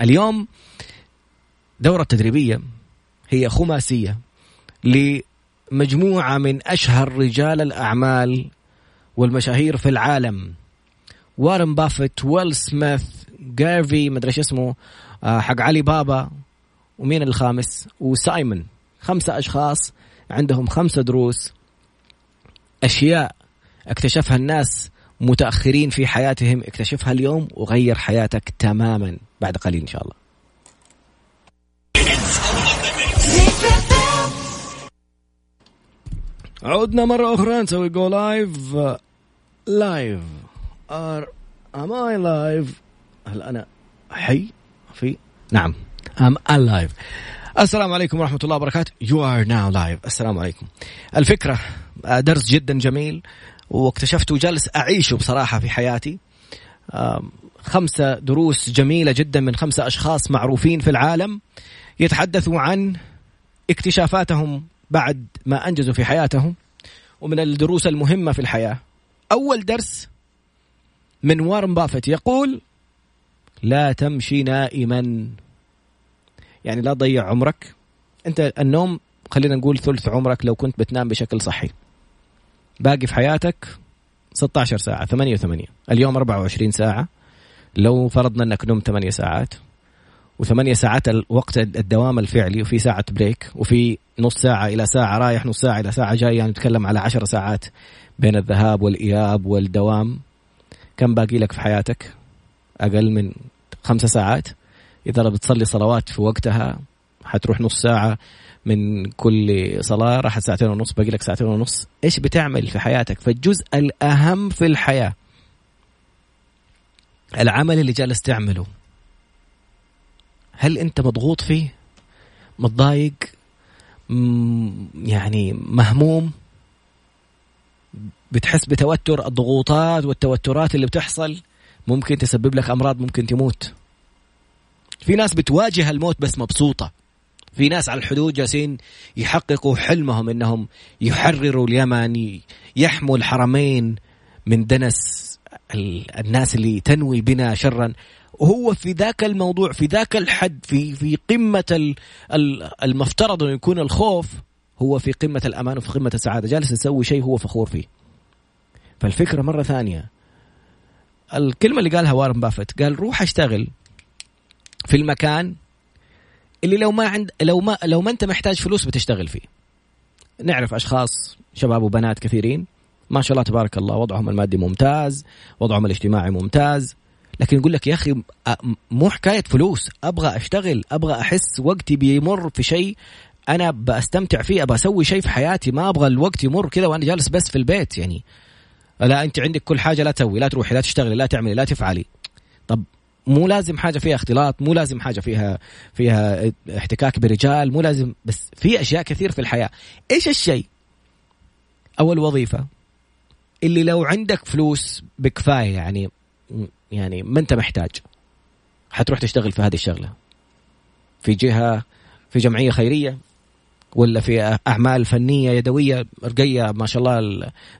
اليوم دورة تدريبية هي خماسية لمجموعة من أشهر رجال الأعمال والمشاهير في العالم. وارن بافيت ويل سميث جيرفي مدري إيش اسمه آه، حق علي بابا ومين الخامس؟ وسايمون. خمسة أشخاص عندهم خمسة دروس. أشياء اكتشفها الناس متأخرين في حياتهم. اكتشفها اليوم وغير حياتك تماما بعد قليل إن شاء الله. عدنا مرة أخرى نسوي جو live live or am I live هل أنا حي؟ في؟ نعم. am I live السلام عليكم ورحمة الله وبركاته. you are now live السلام عليكم. الفكرة درس جدا جميل. واكتشفته وجالس أعيشه بصراحة في حياتي. خمسة دروس جميلة جدا من خمسة أشخاص معروفين في العالم يتحدثوا عن اكتشافاتهم بعد ما أنجزوا في حياتهم ومن الدروس المهمة في الحياة. أول درس من وارن بافت يقول لا تمشي نائما. يعني لا تضيع عمرك. أنت النوم خلينا نقول ثلث عمرك لو كنت بتنام بشكل صحي. باقي في حياتك 16 ساعة 8 و8 اليوم 24 ساعة. لو فرضنا إنك نمت 8 ساعات وثمانية ساعات الوقت الدوام الفعلي وفي ساعة بريك وفي نص ساعة إلى ساعة رايح نص ساعة إلى ساعة جاي يعني نتكلم على عشر ساعات بين الذهاب والإياب والدوام. كم باقي لك في حياتك؟ أقل من خمسة ساعات. إذا بتصلي صلوات في وقتها حتروح نص ساعة. من كل صلاة راحت ساعتين ونص باقي لك ساعتين ونص. إيش بتعمل في حياتك؟ فالجزء الأهم في الحياة العمل اللي جالس تعمله. هل أنت مضغوط فيه؟ متضايق؟ يعني مهموم؟ بتحس بتوتر الضغوطات والتوترات اللي بتحصل؟ ممكن تسبب لك أمراض ممكن تموت. في ناس بتواجه الموت بس مبسوطة. في ناس على الحدود جالسين يحققوا حلمهم إنهم يحرروا اليمن يحموا الحرمين من دنس الناس اللي تنوي بنا شرا. وهو في ذاك الموضوع في ذاك الحد في في قمة المفترض انه يكون الخوف هو في قمة الأمان وفي قمة السعادة. جالس يسوي شيء هو فخور فيه. فالفكرة مرة ثانية. الكلمة اللي قالها وارن بافت قال روح أشتغل في المكان اللي لو ما عند لو ما لو ما انت محتاج فلوس بتشتغل فيه. نعرف أشخاص شباب وبنات كثيرين ما شاء الله تبارك الله وضعهم المادي ممتاز وضعهم الاجتماعي ممتاز. لكن يقول لك يا أخي مو حكاية فلوس أبغى أشتغل أبغى أحس وقتي بيمر في شيء أنا بستمتع فيه أبغى أسوي شيء في حياتي ما أبغى الوقت يمر كذا وأنا جالس بس في البيت يعني. لا أنت عندك كل حاجة لا تسوي لا تروحي لا تشتغلي لا تعملي لا تفعلي. طب مو لازم حاجة فيها اختلاط مو لازم حاجة فيها فيها احتكاك برجال مو لازم بس في أشياء كثير في الحياة. إيش الشيء؟ أو الوظيفه اللي لو عندك فلوس بكفاية يعني يعني ما أنت محتاج. حتروح تشتغل في هذه الشغلة. في جهة في جمعية خيرية ولا في أعمال فنية يدوية رقيه ما شاء الله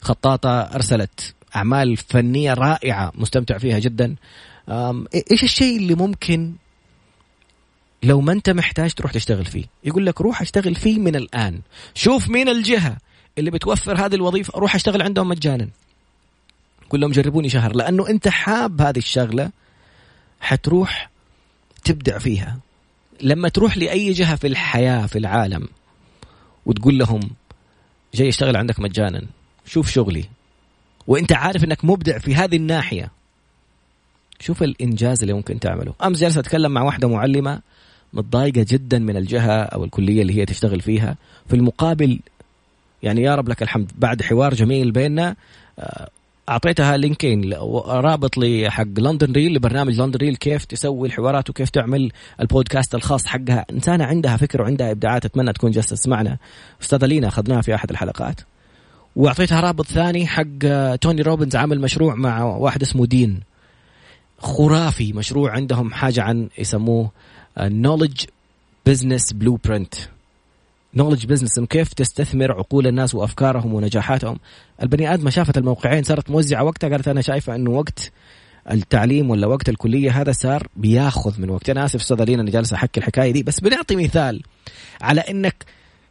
الخطاطة أرسلت. أعمال فنية رائعة مستمتع فيها جدا. إيش الشيء اللي ممكن لو ما أنت محتاج تروح تشتغل فيه؟ يقول لك روح أشتغل فيه من الآن. شوف مين الجهة اللي بتوفر هذه الوظيفة روح أشتغل عندهم مجانا. قول لهم جربوني شهر لأنه أنت حاب هذه الشغلة حتروح تبدع فيها. لما تروح لأي جهة في الحياة في العالم وتقول لهم جاي أشتغل عندك مجانا شوف شغلي. وأنت عارف إنك مبدع في هذه الناحية. شوف الإنجاز اللي ممكن تعمله. أمس جالس أتكلم مع واحدة معلمة متضايقة جدا من الجهة أو الكلية اللي هي تشتغل فيها. في المقابل يعني يا رب لك الحمد بعد حوار جميل بيننا آه، أعطيتها لينكين رابط لي حق لندن ريل لبرنامج لندن ريل كيف تسوي الحوارات وكيف تعمل البودكاست الخاص حقها. إنسانة عندها فكر وعندها إبداعات أتمنى تكون جالسه تسمعنا. أستاذة لينا أخذناها في أحد الحلقات. وأعطيتها رابط ثاني حق توني روبنز عامل مشروع مع واحد اسمه دين. خرافي مشروع عندهم حاجة عن يسموه knowledge business blueprint knowledge business كيف تستثمر عقول الناس وأفكارهم ونجاحاتهم. البني آدم شافت الموقعين صارت موزعة وقتها قالت أنا شايفة إنه وقت التعليم ولا وقت الكلية هذا صار بياخذ من وقت. أنا آسف أستاذ لينا أنا جالس أحكي الحكاية دي بس بنعطي مثال على إنك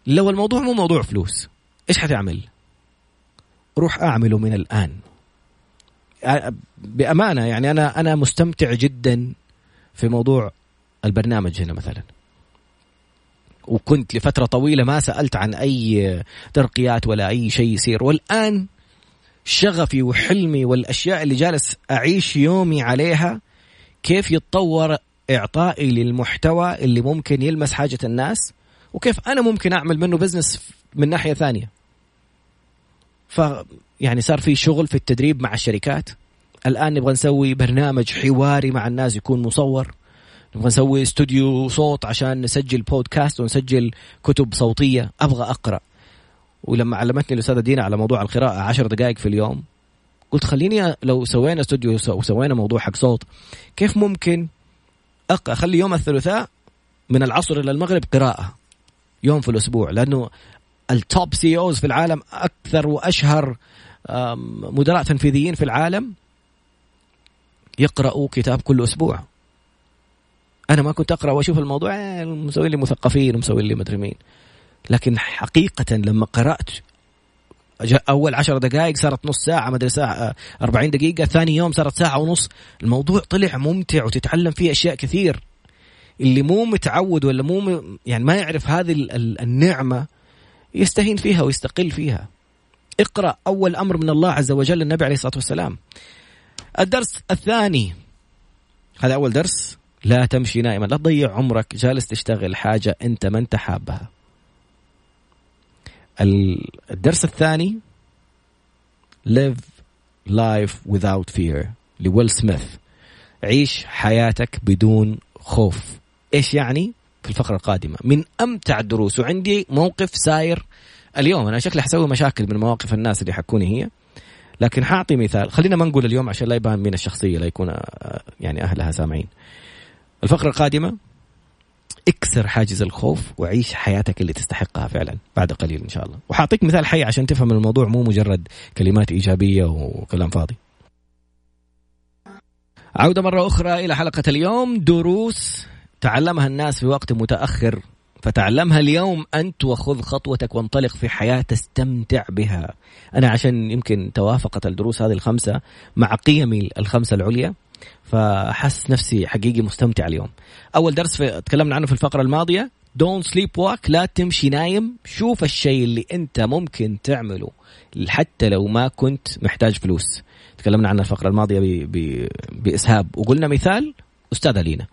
لو الموضوع مو موضوع فلوس إيش حتعمل؟ روح أعمله من الآن. بأمانة يعني أنا أنا مستمتع جدا في موضوع البرنامج هنا مثلا. وكنت لفترة طويلة ما سألت عن أي ترقيات ولا أي شيء يصير. والآن شغفي وحلمي والأشياء اللي جالس أعيش يومي عليها كيف يتطور إعطائي للمحتوى اللي ممكن يلمس حاجة الناس وكيف أنا ممكن أعمل منه بزنس من ناحية ثانية. ف يعني صار في شغل في التدريب مع الشركات. الآن نبغى نسوي برنامج حواري مع الناس يكون مصور. نبغى نسوي استوديو صوت عشان نسجل بودكاست ونسجل كتب صوتية. أبغى أقرأ. ولما علمتني الأستاذة دينا على موضوع القراءة عشر دقائق في اليوم قلت خليني لو سوينا استوديو وسوينا موضوع حق صوت كيف ممكن أخلي يوم الثلاثاء من العصر إلى المغرب قراءة؟ يوم في الأسبوع لأنه ال top CEOs في العالم أكثر وأشهر مدراء تنفيذيين في العالم يقرأوا كتاب كل أسبوع. أنا ما كنت أقرأ وأشوف الموضوع آه، مسوي لي مثقفين ومسوي لي مدري مين. لكن حقيقة لما قرأت أول عشر دقائق صارت نص ساعة مدري ساعة 40 دقيقة ثاني يوم صارت ساعة ونص. الموضوع طلع ممتع وتتعلم فيه أشياء كثير. اللي مو متعود ولا مو يعني ما يعرف هذه النعمة يستهين فيها ويستقل فيها. اقرأ أول أمر من الله عز وجل النبي عليه الصلاة والسلام. الدرس الثاني هذا أول درس لا تمشي نائما لا تضيع عمرك جالس تشتغل حاجة أنت ما أنت حابها. الدرس الثاني live life without fear لويل سميث. عيش حياتك بدون خوف. إيش يعني؟ في الفقرة القادمة. من أمتع الدروس وعندي موقف ساير. اليوم أنا شكلي حسوي مشاكل من مواقف الناس اللي حكوني هي. لكن حاعطي مثال. خلينا ما نقول اليوم عشان لا يبان من الشخصية لا يكون آه، يعني أهلها سامعين. الفقرة القادمة اكسر حاجز الخوف وعيش حياتك اللي تستحقها فعلا بعد قليل إن شاء الله. وحاعطيك مثال حي عشان تفهم الموضوع مو مجرد كلمات إيجابية وكلام فاضي. عودة مرة أخرى إلى حلقة اليوم دروس تعلمها الناس في وقت متأخر فتعلمها اليوم أنت وخذ خطوتك وانطلق في حياة تستمتع بها. أنا عشان يمكن توافقت الدروس هذه الخمسة مع قيمي الخمسة العليا فحس نفسي حقيقي مستمتع اليوم. أول درس في تكلمنا عنه في الفقرة الماضية دون سليب واك لا تمشي نايم شوف الشيء اللي أنت ممكن تعمله حتى لو ما كنت محتاج فلوس. تكلمنا عن الفقرة الماضية ب... ب... بإسهاب وقلنا مثال أستاذة لينا.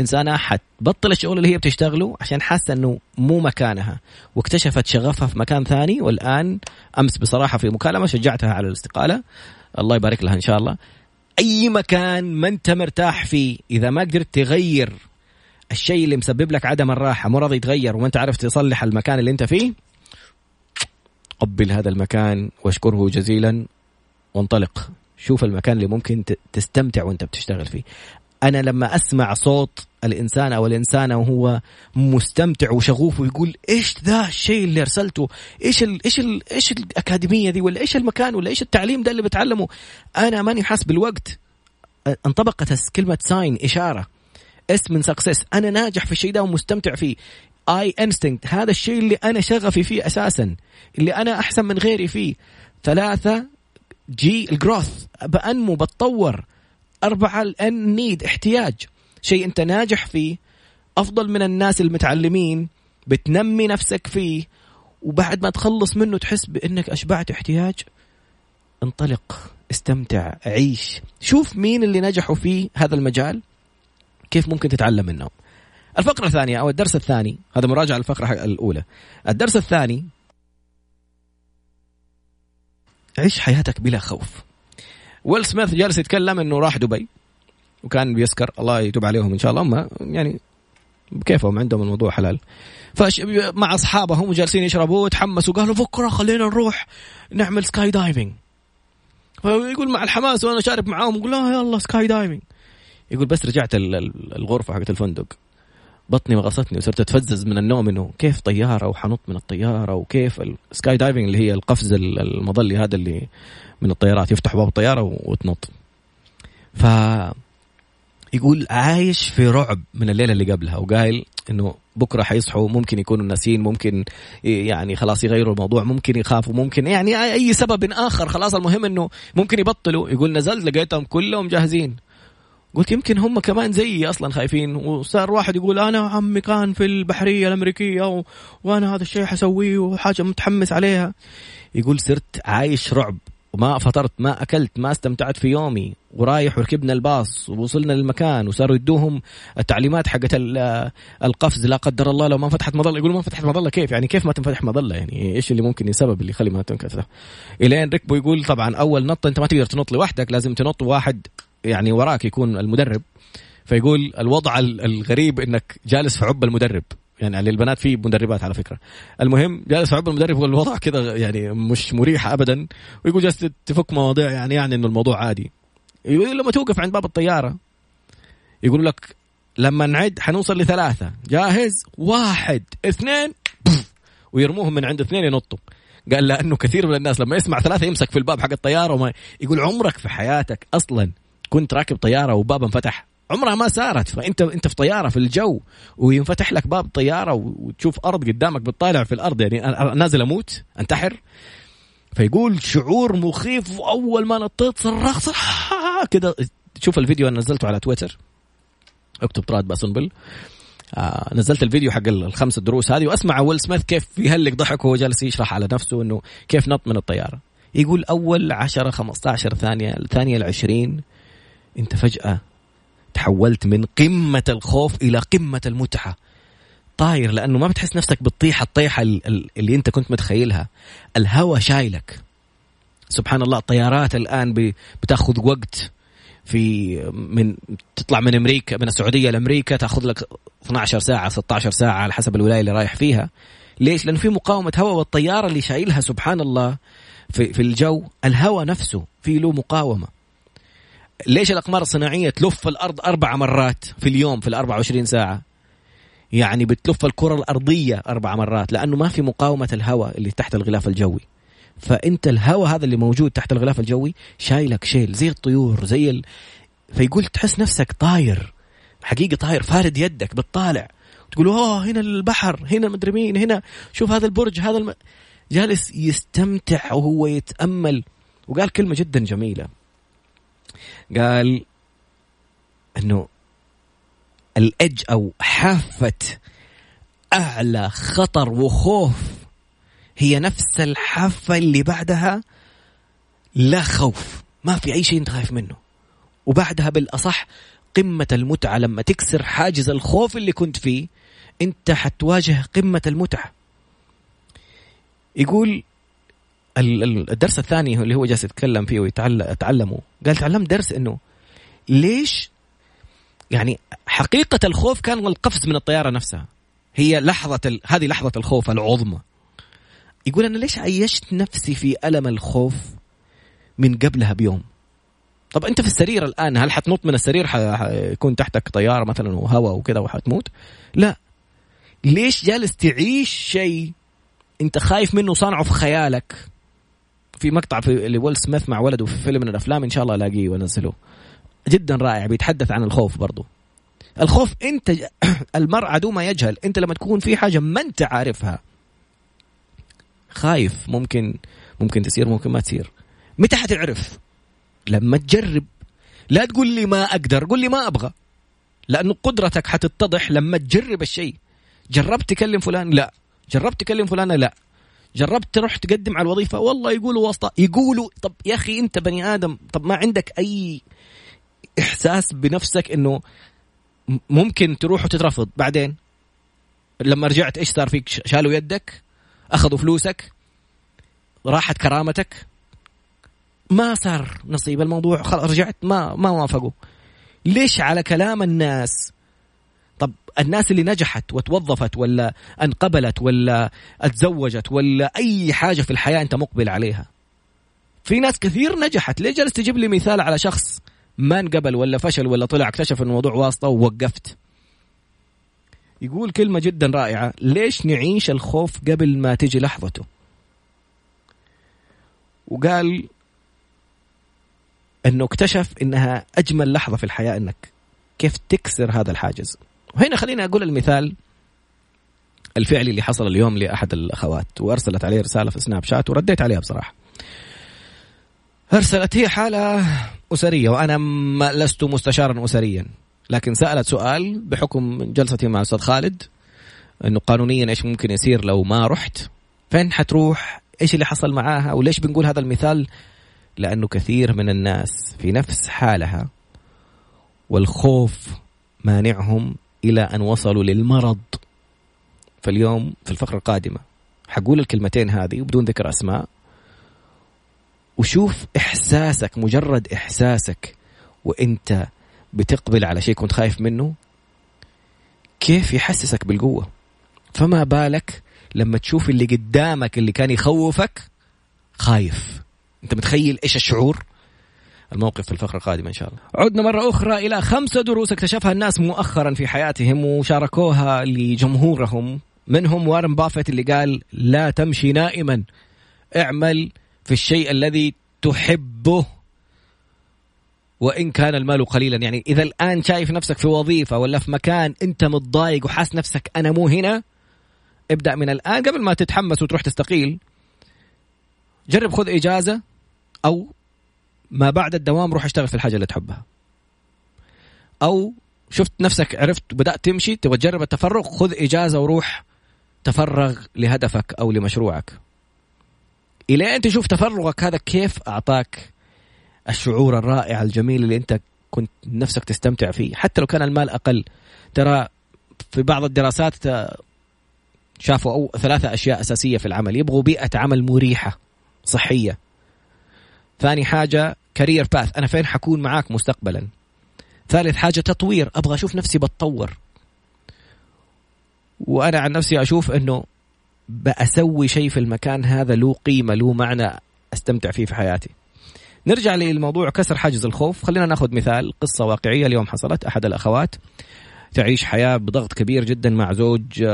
إنسانة حتبطل الشغل اللي هي بتشتغله عشان حاسة إنه مو مكانها. واكتشفت شغفها في مكان ثاني والآن أمس بصراحة في مكالمة شجعتها على الاستقالة. الله يبارك لها إن شاء الله. أي مكان ما أنت مرتاح فيه إذا ما قدرت تغير الشيء اللي مسبب لك عدم الراحة مو راضي يتغير وما أنت عارف تصلح المكان اللي أنت فيه قبل هذا المكان واشكره جزيلا. وانطلق. شوف المكان اللي ممكن تستمتع وأنت بتشتغل فيه. أنا لما أسمع صوت الإنسان أو الإنسانة وهو مستمتع وشغوف ويقول إيش ذا الشيء اللي أرسلته؟ إيش ال إيش ال إيش الأكاديمية دي ولا إيش المكان ولا إيش التعليم ده اللي بتعلمه؟ أنا ماني حاس بالوقت. انطبقت كلمة sign إشارة. S من success أنا ناجح في الشيء ده ومستمتع فيه. I instinct هذا الشيء اللي أنا شغفي فيه أساسا. اللي أنا أحسن من غيري فيه. ثلاثة G ال growth بأنمو بتطور. أربعة ال N need احتياج. شيء أنت ناجح فيه أفضل من الناس المتعلمين بتنمي نفسك فيه وبعد ما تخلص منه تحس بأنك أشبعت احتياج. انطلق استمتع عيش. شوف مين اللي نجحوا في هذا المجال. كيف ممكن تتعلم منهم الفقرة الثانية أو الدرس الثاني. هذا مراجعة الفقرة الأولى. الدرس الثاني عيش حياتك بلا خوف. ويل سميث جالس يتكلم إنه راح دبي وكان بيسكر الله يتوب عليهم إن شاء الله. هم يعني بكيفهم عندهم الموضوع حلال. فش مع أصحابهم جالسين يشربوا وتحمسوا قالوا بكرة خلينا نروح نعمل skydiving فيقول مع الحماس وأنا شارب معاهم يقول لا يلا skydiving يقول بس رجعت الغرفة حقت الفندق. بطني وغصتني وصرت أتفزز من النوم إنه كيف طيارة وحنط من الطيارة وكيف ال skydiving اللي هي القفز المظلي هذا اللي من الطيارات يفتح باب الطيارة وتنط. ف يقول عايش في رعب من الليلة اللي قبلها وقايل إنه بكرة حيصحوا ممكن يكونوا ناسين ممكن يعني خلاص يغيروا الموضوع ممكن يخافوا ممكن يعني أي سبب آخر خلاص المهم إنه ممكن يبطلوا. يقول نزلت لقيتهم كلهم جاهزين. قلت يمكن هم كمان زيي أصلا خايفين. وصار واحد يقول أنا عمي كان في البحرية الأمريكية و... وأنا هذا الشيء حسويه وحاجة متحمس عليها. يقول صرت عايش رعب وما فطرت ما أكلت ما استمتعت في يومي. ورايح وركبنا الباص ووصلنا للمكان وصاروا يدوهم التعليمات حقت القفز. لا قدر الله لو ما فتحت مظلة. يقولوا ما فتحت مظلة كيف؟ يعني كيف ما تنفتح مظلة؟ يعني إيش اللي ممكن السبب اللي يخلي ما تنفتح إلين ركبوا يقول طبعا أول نط أنت ما تقدر تنط لوحدك لازم تنط واحد يعني وراك يكون المدرب فيقول الوضع الغريب إنك جالس في عب المدرب. يعني للبنات في مدربات على فكرة. المهم جالس في عب المدرب والوضع كذا يعني مش مريح ابدا. ويقول جالس تفك مواضيع يعني يعني إنه الموضوع عادي. يقول لما توقف عند باب الطيارة يقول لك لما نعد حنوصل لثلاثة. جاهز؟ واحد اثنين ويرموهم من عند اثنين ينطوا. قال لأنه كثير من الناس لما يسمع ثلاثة يمسك في الباب حق الطيارة وما يقول عمرك في حياتك أصلا كنت راكب طيارة وباب انفتح. عمرها ما صارت فأنت أنت في طيارة في الجو وينفتح لك باب طيارة وتشوف أرض قدامك بتطالع في الأرض يعني نازل أموت أنتحر. فيقول شعور مخيف واول ما نطيت صرخت كذا شوف الفيديو أنا نزلته على تويتر. اكتب طراد باسنبل آه نزلت الفيديو حق الخمس دروس هذه وأسمع ويل سميث كيف يهلك ضحك وهو جالس يشرح على نفسه إنه كيف نط من الطيارة. يقول أول 10 15 ثانية الثانية ال 20 انت فجأة تحولت من قمة الخوف إلى قمة المتعة. طاير لأنه ما بتحس نفسك بتطيح الطيحة اللي انت كنت متخيلها. الهوى شايلك. سبحان الله الطيارات الآن بتاخذ وقت في من تطلع من أمريكا من السعودية لأمريكا تاخذ لك 12 ساعة 16 ساعة على حسب الولاية اللي رايح فيها. ليش؟ لأنه في مقاومة هواء والطيارة اللي شايلها سبحان الله في, في الجو الهواء نفسه في له مقاومة. ليش الأقمار الصناعية تلف الأرض أربع مرات في اليوم في ال 24 ساعة؟ يعني بتلف الكرة الأرضية أربع مرات لأنه ما في مقاومة الهواء اللي تحت الغلاف الجوي. فأنت الهواء هذا اللي موجود تحت الغلاف الجوي شايلك شيل زي الطيور زي ال... فيقول تحس نفسك طاير حقيقة طاير فارد يدك بتطالع. تقول أوه هنا البحر هنا مدري مين هنا شوف هذا البرج هذا الم... جالس يستمتع وهو يتأمل وقال كلمة جدا جميلة. قال إنه الأج أو حافة أعلى خطر وخوف هي نفس الحافة اللي بعدها لا خوف ما في أي شيء أنت خايف منه. وبعدها بالأصح قمة المتعة لما تكسر حاجز الخوف اللي كنت فيه أنت حتواجه قمة المتعة. يقول الدرس الثاني اللي هو جالس يتكلم فيه ويتعلمه قال تعلمت درس إنه ليش يعني حقيقة الخوف كان القفز من الطيارة نفسها. هي لحظة ال... هذه لحظة الخوف العظمى. يقول أنا ليش عيشت نفسي في ألم الخوف من قبلها بيوم؟ طب أنت في السرير الآن هل حتنط من السرير حيكون تحتك طيارة مثلا وهواء وكذا وحتموت؟ لا. ليش جالس تعيش شيء أنت خايف منه صانعه في خيالك؟ في مقطع في لويل سميث مع ولده في فيلم من الأفلام إن شاء الله ألاقيه وأنزله. جدا رائع بيتحدث عن الخوف برضو. الخوف أنت المرء عدو ما يجهل أنت لما تكون في حاجة ما أنت عارفها. خايف ممكن ممكن تصير ممكن ما تصير متى حتعرف؟ لما تجرب. لا تقول لي ما أقدر قول لي ما أبغى. لأنه قدرتك حتتضح لما تجرب الشيء. جربت تكلم فلان؟ لا. جربت تكلم فلانة؟ لا. جربت تروح تقدم على الوظيفة؟ والله يقولوا واسطة. يقولوا طب يا أخي أنت بني آدم طب ما عندك أي إحساس بنفسك إنه ممكن تروح وتترفض؟ بعدين لما رجعت إيش صار فيك؟ شالوا يدك؟ أخذوا فلوسك؟ راحت كرامتك؟ ما صار نصيب الموضوع خلاص رجعت ما ما وافقوا. ليش على كلام الناس طب الناس اللي نجحت وتوظفت ولا انقبلت ولا اتزوجت ولا أي حاجة في الحياة أنت مقبل عليها؟ في ناس كثير نجحت. ليه جالس تجيب لي مثال على شخص ما انقبل ولا فشل ولا طلع اكتشف الموضوع واسطة ووقفت؟ يقول كلمة جدا رائعة. ليش نعيش الخوف قبل ما تجي لحظته؟ وقال إنه اكتشف إنها أجمل لحظة في الحياة إنك كيف تكسر هذا الحاجز. وهنا خليني أقول المثال الفعلي اللي حصل اليوم لأحد الأخوات وأرسلت عليه رسالة في سناب شات ورديت عليها بصراحة. أرسلت هي حالة أسرية وأنا لست مستشارا أسريا لكن سألت سؤال بحكم جلستي مع أستاذ خالد إنه قانونيا إيش ممكن يصير لو ما رحت؟ فين حتروح؟ إيش اللي حصل معاها؟ وليش بنقول هذا المثال؟ لأنه كثير من الناس في نفس حالها والخوف مانعهم إلى أن وصلوا للمرض. فاليوم في الفقرة القادمة حقول الكلمتين هذه وبدون ذكر أسماء. وشوف إحساسك مجرد إحساسك وانت بتقبل على شيء كنت خايف منه كيف يحسسك بالقوة؟ فما بالك لما تشوف اللي قدامك اللي كان يخوفك خايف؟ أنت متخيل إيش الشعور؟ الموقف في الفقرة القادمة إن شاء الله. عدنا مرة أخرى إلى خمسة دروس اكتشفها الناس مؤخرا في حياتهم وشاركوها لجمهورهم. منهم وارن بافيت اللي قال لا تمشي نائما. اعمل في الشيء الذي تحبه. وإن كان المال قليلا. يعني إذا الآن شايف نفسك في وظيفة ولا في مكان أنت متضايق وحاس نفسك أنا مو هنا ابدأ من الآن قبل ما تتحمس وتروح تستقيل. جرب خذ إجازة أو ما بعد الدوام روح اشتغل في الحاجة اللي تحبها. أو شفت نفسك عرفت بدأت تمشي تبغى تجرب التفرغ خذ إجازة وروح تفرغ لهدفك أو لمشروعك. إلى أن تشوف تفرغك هذا كيف أعطاك الشعور الرائع الجميل اللي أنت كنت نفسك تستمتع فيه. حتى لو كان المال أقل. ترى في بعض الدراسات شافوا أو ثلاثة أشياء أساسية في العمل. يبغوا بيئة عمل مريحة صحية. ثاني حاجة كارير باث أنا فين حكون معاك مستقبلا؟ ثالث حاجة تطوير. أبغى أشوف نفسي بتطور. وأنا عن نفسي أشوف أنه بأسوي شيء في المكان هذا له قيمة له معنى أستمتع فيه في حياتي. نرجع للموضوع كسر حاجز الخوف. خلينا ناخذ مثال قصة واقعية اليوم حصلت. أحد الأخوات تعيش حياة بضغط كبير جدا مع زوج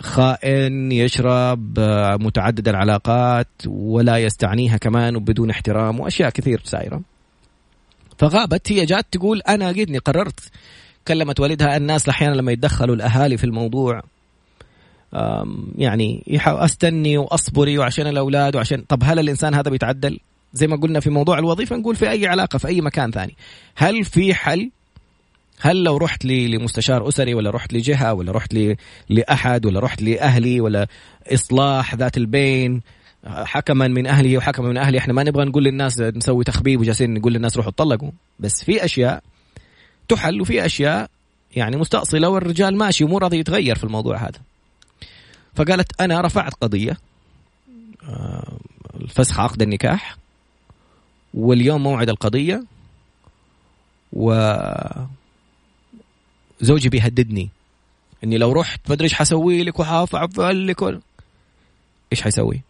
خائن يشرب متعدد العلاقات ولا يستعنيها كمان وبدون احترام وأشياء كثير سايره فغابت هي جات تقول أنا قدني قررت. كلمت والدها الناس أحيانا لما يتدخلوا الأهالي في الموضوع يعني أستني وأصبري وعشان الأولاد وعشان طب هل الإنسان هذا بيتعدل؟ زي ما قلنا في موضوع الوظيفة نقول في أي علاقة في أي مكان ثاني. هل في حل؟ هل لو رحت لمستشار أسري ولا رحت لجهة ولا رحت لأحد ولا رحت لأهلي ولا إصلاح ذات البين حكما من أهلي وحكما من أهلي إحنا ما نبغى نقول للناس نسوي تخبيب وجالسين نقول للناس روحوا اتطلقوا. بس في أشياء تحل وفي أشياء يعني مستأصلة والرجال ماشي ومو راضي يتغير في الموضوع هذا. فقالت أنا رفعت قضية آه، الفسخ عقد النكاح واليوم موعد القضية و زوجي بيهددني. إني لو رحت ما أدري إيش حسوي لك وحافعل لك. إيش حيسوي؟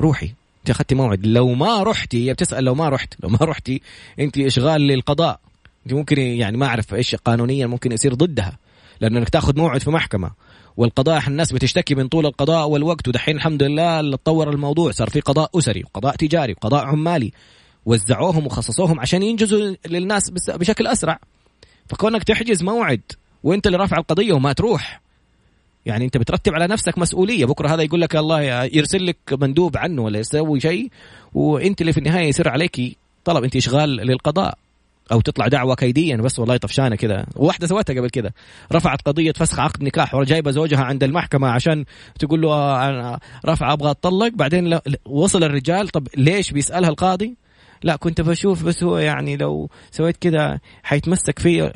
روحي. أنت أخذتي موعد. لو ما رحتي هي بتسأل لو ما رحت. لو ما رحتي أنت إشغال للقضاء. أنت ممكن يعني ما أعرف إيش قانونيا ممكن يصير ضدها. لأنه إنك تأخذ موعد في محكمة. والقضاء الناس بتشتكي من طول القضاء والوقت. ودحين الحمد لله تطور الموضوع. صار في قضاء أسري وقضاء تجاري وقضاء عمالي. وزعوهم وخصصوهم عشان ينجزوا للناس بشكل أسرع. فكونك تحجز موعد وانت اللي رافع القضية وما تروح. يعني انت بترتب على نفسك مسؤولية. بكرة هذا يقول لك الله يرسل لك مندوب عنه ولا يسوي شيء وانت اللي في النهاية يصير عليك طلب انت اشغال للقضاء. أو تطلع دعوة كيديا بس والله طفشانة كذا واحدة سوتها قبل كذا رفعت قضية فسخ عقد نكاح وجايبه زوجها عند المحكمة عشان تقول له آه، رفع أبغى أتطلق. بعدين وصل الرجال طب ليش بيسألها القاضي؟ لا كنت بشوف بس هو يعني لو سويت كذا حيتمسك في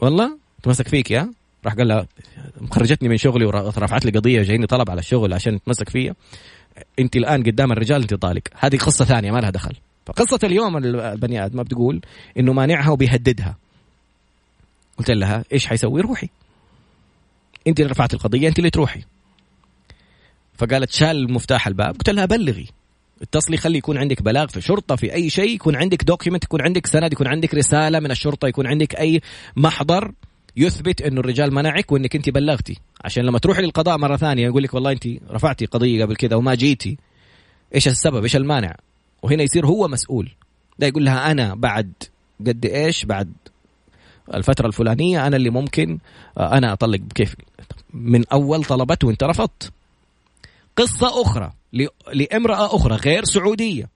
والله؟ تمسك فيك يا؟ راح قال لها خرجتني من شغلي ورفعت لي قضية جايني طلب على الشغل عشان تمسك فيا. انت الآن قدام الرجال انت طالق هذه قصة ثانية ما لها دخل. فقصة اليوم البني آدم بتقول إنه مانعها وبيهددها. قلت لها إيش حيسوي؟ روحي. انت اللي رفعت القضية انت اللي تروحي. فقالت شال مفتاح الباب. قلت لها بلغي. اتصلي خلي يكون عندك بلاغ في الشرطه في أي شيء يكون عندك دوكيمنت يكون عندك سند يكون عندك رسالة من الشرطة يكون عندك أي محضر يثبت إنه الرجال منعك وإنك أنت بلغتي. عشان لما تروحي للقضاء مرة ثانية يقول لك والله أنت رفعتي قضية قبل كذا وما جيتي. إيش السبب؟ إيش المانع؟ وهنا يصير هو مسؤول. ده يقول لها أنا بعد قد إيش؟ بعد الفترة الفلانية أنا اللي ممكن آه، أنا أطلق بكيف من أول طلبت وأنت رفضت. قصة أخرى لامرأة أخرى غير سعودية.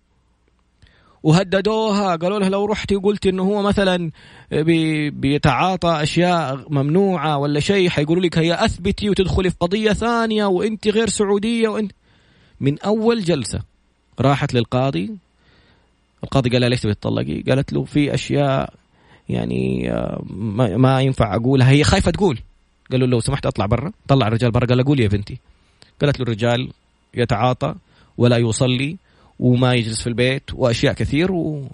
وهددوها قالوا لها لو رحتي وقلتي إنه هو مثلا بي بيتعاطى أشياء ممنوعة ولا شيء حيقولوا لك هي اثبتي وتدخلي في قضية ثانية وإنت غير سعودية وانت من أول جلسة راحت للقاضي. القاضي قال لها ليش تبي تطلقي؟ قالت له في أشياء يعني آه، ما ينفع أقولها. هي خايفة تقول. قالوا لو سمحت أطلع برا. طلع الرجال برا قال قولي يا بنتي. قالت له الرجال يتعاطى ولا يصلي وما يجلس في البيت وأشياء كثير و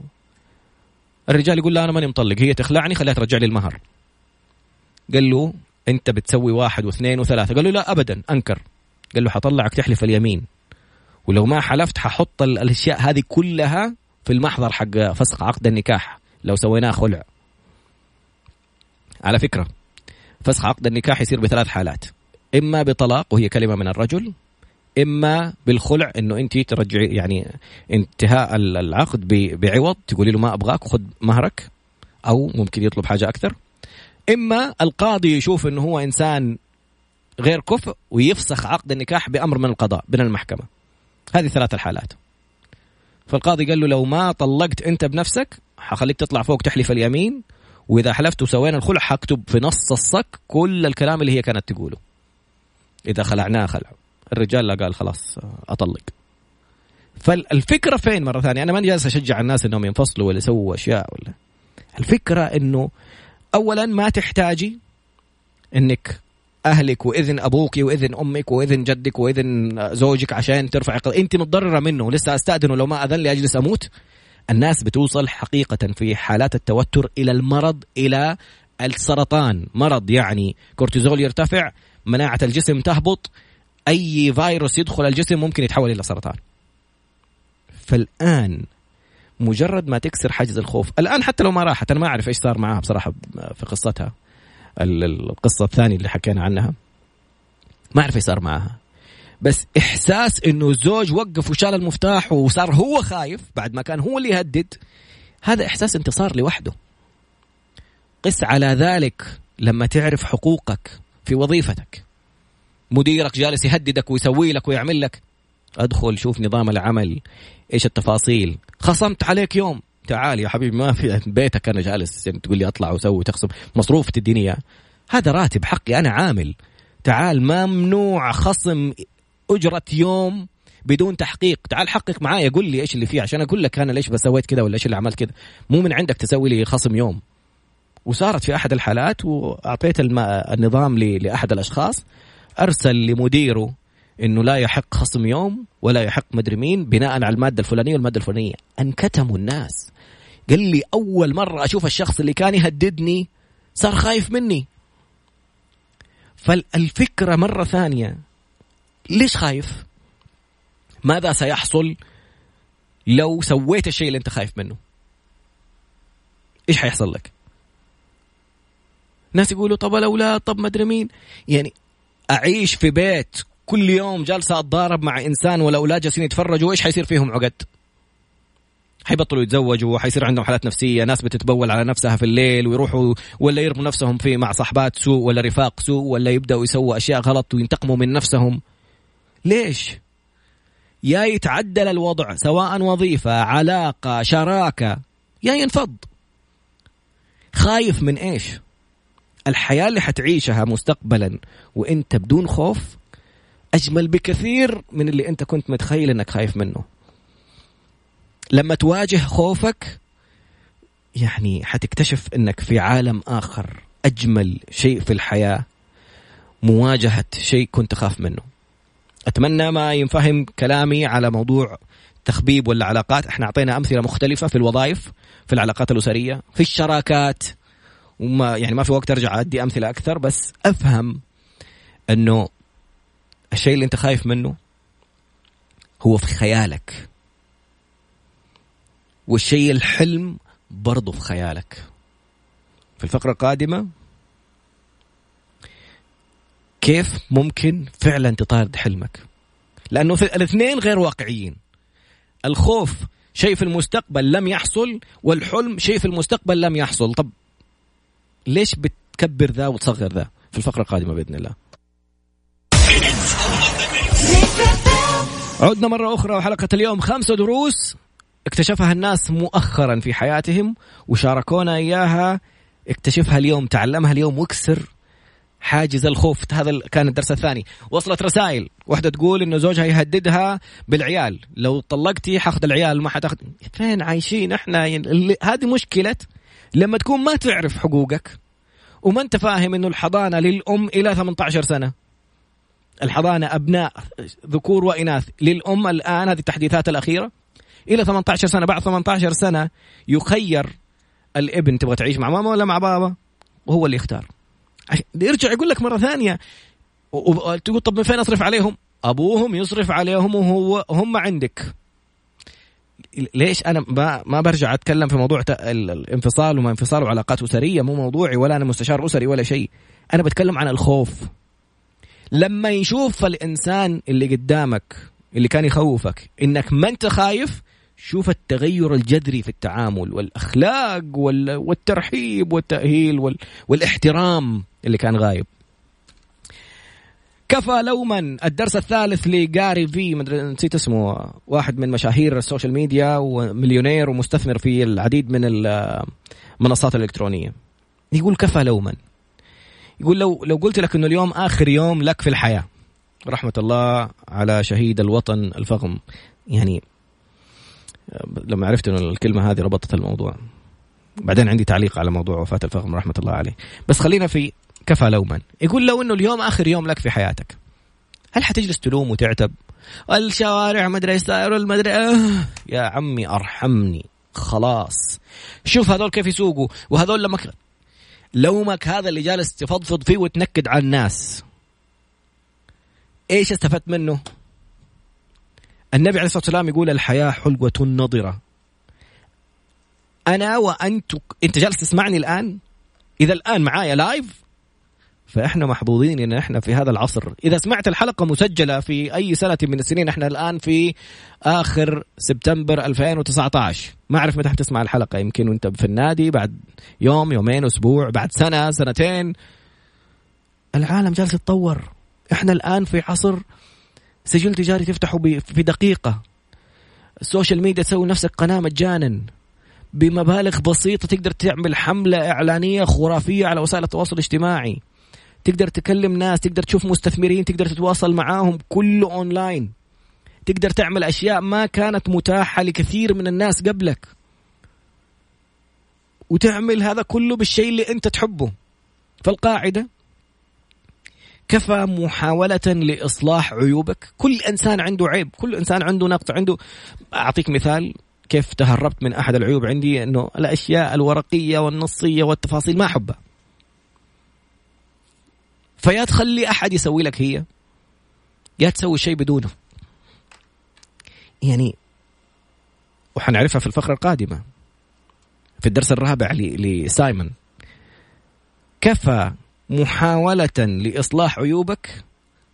الرجال يقول لا أنا ماني مطلق. هي تخلعني خليها ترجع لي المهر. قال له أنت بتسوي واحد واثنين وثلاثة. قال له لا ابدا أنكر. قال له حطلعك تحلف اليمين. ولو ما حلفت ححط الأشياء هذه كلها في المحضر حق فسخ عقد النكاح. لو سويناه خلع. على فكرة فسخ عقد النكاح يصير بثلاث حالات. إما بطلاق وهي كلمة من الرجل إما بالخلع إنه أنت ترجعي يعني انتهاء العقد بعوض تقولي له ما أبغاك وخذ مهرك أو ممكن يطلب حاجة أكثر. إما القاضي يشوف إنه هو إنسان غير كفء ويفسخ عقد النكاح بأمر من القضاء من المحكمة. هذه ثلاث الحالات. فالقاضي قال له لو ما طلقت أنت بنفسك حخليك تطلع فوق تحلف اليمين وإذا حلفت وسوينا الخلع حكتب في نص الصك كل الكلام اللي هي كانت تقوله. إذا خلعناه خلع. الرجال لا قال خلاص أطلق. فالفكرة فين مرة ثانية؟ أنا ماني جالس أشجع الناس إنهم ينفصلوا ولا يسووا أشياء ولا. الفكرة إنه اولا ما تحتاجي إنك أهلك وإذن أبوك وإذن أمك وإذن جدك وإذن زوجك عشان ترفع أنت متضررة منه لسه أستأذنه لو ما أذن لي أجلس أموت. الناس بتوصل حقيقة في حالات التوتر إلى المرض إلى السرطان. مرض يعني كورتيزول يرتفع مناعة الجسم تهبط أي فيروس يدخل الجسم ممكن يتحول إلى سرطان. فالآن مجرد ما تكسر حاجز الخوف الآن حتى لو ما راحت أنا ما أعرف إيش صار معها بصراحة في قصتها القصة الثانية اللي حكينا عنها. ما أعرف إيش صار معها بس إحساس إنه الزوج وقف وشال المفتاح وصار هو خايف بعد ما كان هو اللي يهدد هذا إحساس انتصار لوحده. قس على ذلك لما تعرف حقوقك. في وظيفتك. مديرك جالس يهددك ويسوي لك ويعمل لك. أدخل شوف نظام العمل. إيش التفاصيل. خصمت عليك يوم. تعال يا حبيبي ما في بيتك أنا جالس تقول لي أطلع وأسوي تخصم. مصروف تديني هذا راتب حقي أنا عامل. تعال ممنوع خصم أجرة يوم بدون تحقيق. تعال حقق معايا قول لي إيش اللي فيه عشان أقول لك أنا ليش بسويت كذا ولا إيش اللي عملت كذا مو من عندك تسوي لي خصم يوم. وصارت في أحد الحالات وأعطيت النظام لأحد الأشخاص أرسل لمديره إنه لا يحق خصم يوم ولا يحق مدري مين بناء على المادة الفلانية والمادة الفلانية. أنكتموا الناس. قال لي أول مرة أشوف الشخص اللي كان يهددني صار خايف مني. فالفكرة مرة ثانية ليش خايف؟ ماذا سيحصل لو سويت الشيء اللي أنت خايف منه؟ إيش حيحصل لك؟ ناس يقولوا طب الأولاد طب مدري مين. يعني أعيش في بيت كل يوم جالسة أتضارب مع إنسان والأولاد جالسين يتفرجوا إيش حيصير فيهم عقد؟ حيبطلوا يتزوجوا حيصير عندهم حالات نفسية ناس بتتبول على نفسها في الليل ويروحوا ولا يرموا نفسهم في مع صحبات سوء ولا رفاق سوء ولا يبدأوا يسووا أشياء غلط وينتقموا من نفسهم. ليش؟ يا يتعدل الوضع سواء وظيفة علاقة شراكة يا ينفض. خايف من إيش؟ الحياة اللي حتعيشها مستقبلا وإنت بدون خوف أجمل بكثير من اللي إنت كنت متخيل إنك خايف منه. لما تواجه خوفك يعني حتكتشف إنك في عالم آخر أجمل شيء في الحياة مواجهة شيء كنت خاف منه. أتمنى ما ينفهم كلامي على موضوع تخبيب ولا علاقات إحنا أعطينا أمثلة مختلفة في الوظائف في العلاقات الأسرية في الشراكات وما يعني ما في وقت أرجع ادي أمثلة أكثر بس أفهم إنه الشيء اللي أنت خايف منه هو في خيالك. والشيء الحلم برضه في خيالك. في الفقرة القادمة كيف ممكن فعلا تطارد حلمك؟ لأنه الاثنين غير واقعيين. الخوف شيء في المستقبل لم يحصل والحلم شيء في المستقبل لم يحصل. طب ليش بتكبر ذا وتصغر ذا في الفقرة القادمة بإذن الله؟ عدنا مرة أخرى وحلقة اليوم خمسة دروس اكتشفها الناس مؤخرا في حياتهم وشاركونا إياها. اكتشفها اليوم تعلمها اليوم واكسر حاجز الخوف. هذا كان الدرس الثاني. وصلت رسائل. واحدة تقول إنه زوجها يهددها بالعيال. لو طلقتي حاخذ العيال ما حتاخذ. فين عايشين إحنا. هذه مشكلة لما تكون ما تعرف حقوقك وما انت فاهم انه الحضانة للأم إلى 18 سنة. الحضانة أبناء ذكور وإناث للأم الآن هذه التحديثات الأخيرة. إلى 18 سنة بعد 18 سنة يخير الابن تبغى تعيش مع ماما ولا مع بابا؟ وهو اللي يختار. يرجع يقول لك مرة ثانية تقول طب من فين أصرف عليهم؟ أبوهم يصرف عليهم وهو هم عندك. ليش أنا ما ما برجع أتكلم في موضوع الانفصال وما انفصال وعلاقات أسرية مو موضوعي ولا أنا مستشار أسري ولا شيء. أنا بتكلم عن الخوف. لما يشوف الإنسان اللي قدامك اللي كان يخوفك إنك ما أنت خايف شوف التغير الجذري في التعامل والأخلاق والترحيب والتأهيل والإحترام اللي كان غايب. كفى لوما. الدرس الثالث لجاري في نسيت اسمه. واحد من مشاهير ال social media ومليونير ومستثمر في العديد من المنصات الالكترونيه يقول كفى لوما. يقول لو لو قلت لك إنه اليوم آخر يوم لك في الحياة رحمة الله على شهيد الوطن الفخم. يعني لما عرفت إنه الكلمة هذه ربطت الموضوع. بعدين عندي تعليق على موضوع وفاة الفخم رحمة الله عليه. بس خلينا في كفى لوما. يقول لو إنه اليوم آخر يوم لك في حياتك هل حتجلس تلوم وتعتب؟ الشوارع ما ادري إيش صاير المدري آه يا عمي أرحمني. خلاص. شوف هذول كيف يسوقوا وهذول لما لومك هذا اللي جالس تفضفض فيه وتنكد على الناس. إيش استفدت منه؟ النبي عليه الصلاة والسلام يقول الحياة حلوة نضره أنا وانت أنت جالس تسمعني الآن؟ إذا الآن معايا لايف فإحنا محظوظين إن إحنا في هذا العصر. إذا سمعت الحلقة مسجلة في أي سنة من السنين إحنا الآن في آخر سبتمبر 2019 ما أعرف متى حتسمع الحلقة. يمكن وأنت في النادي بعد يوم يومين أسبوع بعد سنة سنتين. العالم جالس يتطور. إحنا الآن في عصر سجل تجاري تفتحه في دقيقة. ال social media تسوي نفسك قناة مجانا. بمبالغ بسيطة تقدر تعمل حملة إعلانية خرافية على وسائل التواصل الاجتماعي. تقدر تكلم ناس تقدر تشوف مستثمرين تقدر تتواصل معاهم كله اونلاين تقدر تعمل أشياء ما كانت متاحة لكثير من الناس قبلك. وتعمل هذا كله بالشيء اللي أنت تحبه. فالقاعدة كفى محاولة لإصلاح عيوبك. كل إنسان عنده عيب كل إنسان عنده نقص عنده أعطيك مثال كيف تهربت من أحد العيوب عندي؟ أنه الأشياء الورقية والنصية والتفاصيل ما أحبها. فيا تخلي أحد يسوي لك هي. يا تسوي شيء بدونه. يعني وحنعرفها في الفقرة القادمة. في الدرس الرابع لسايمون. كفى محاولة لإصلاح عيوبك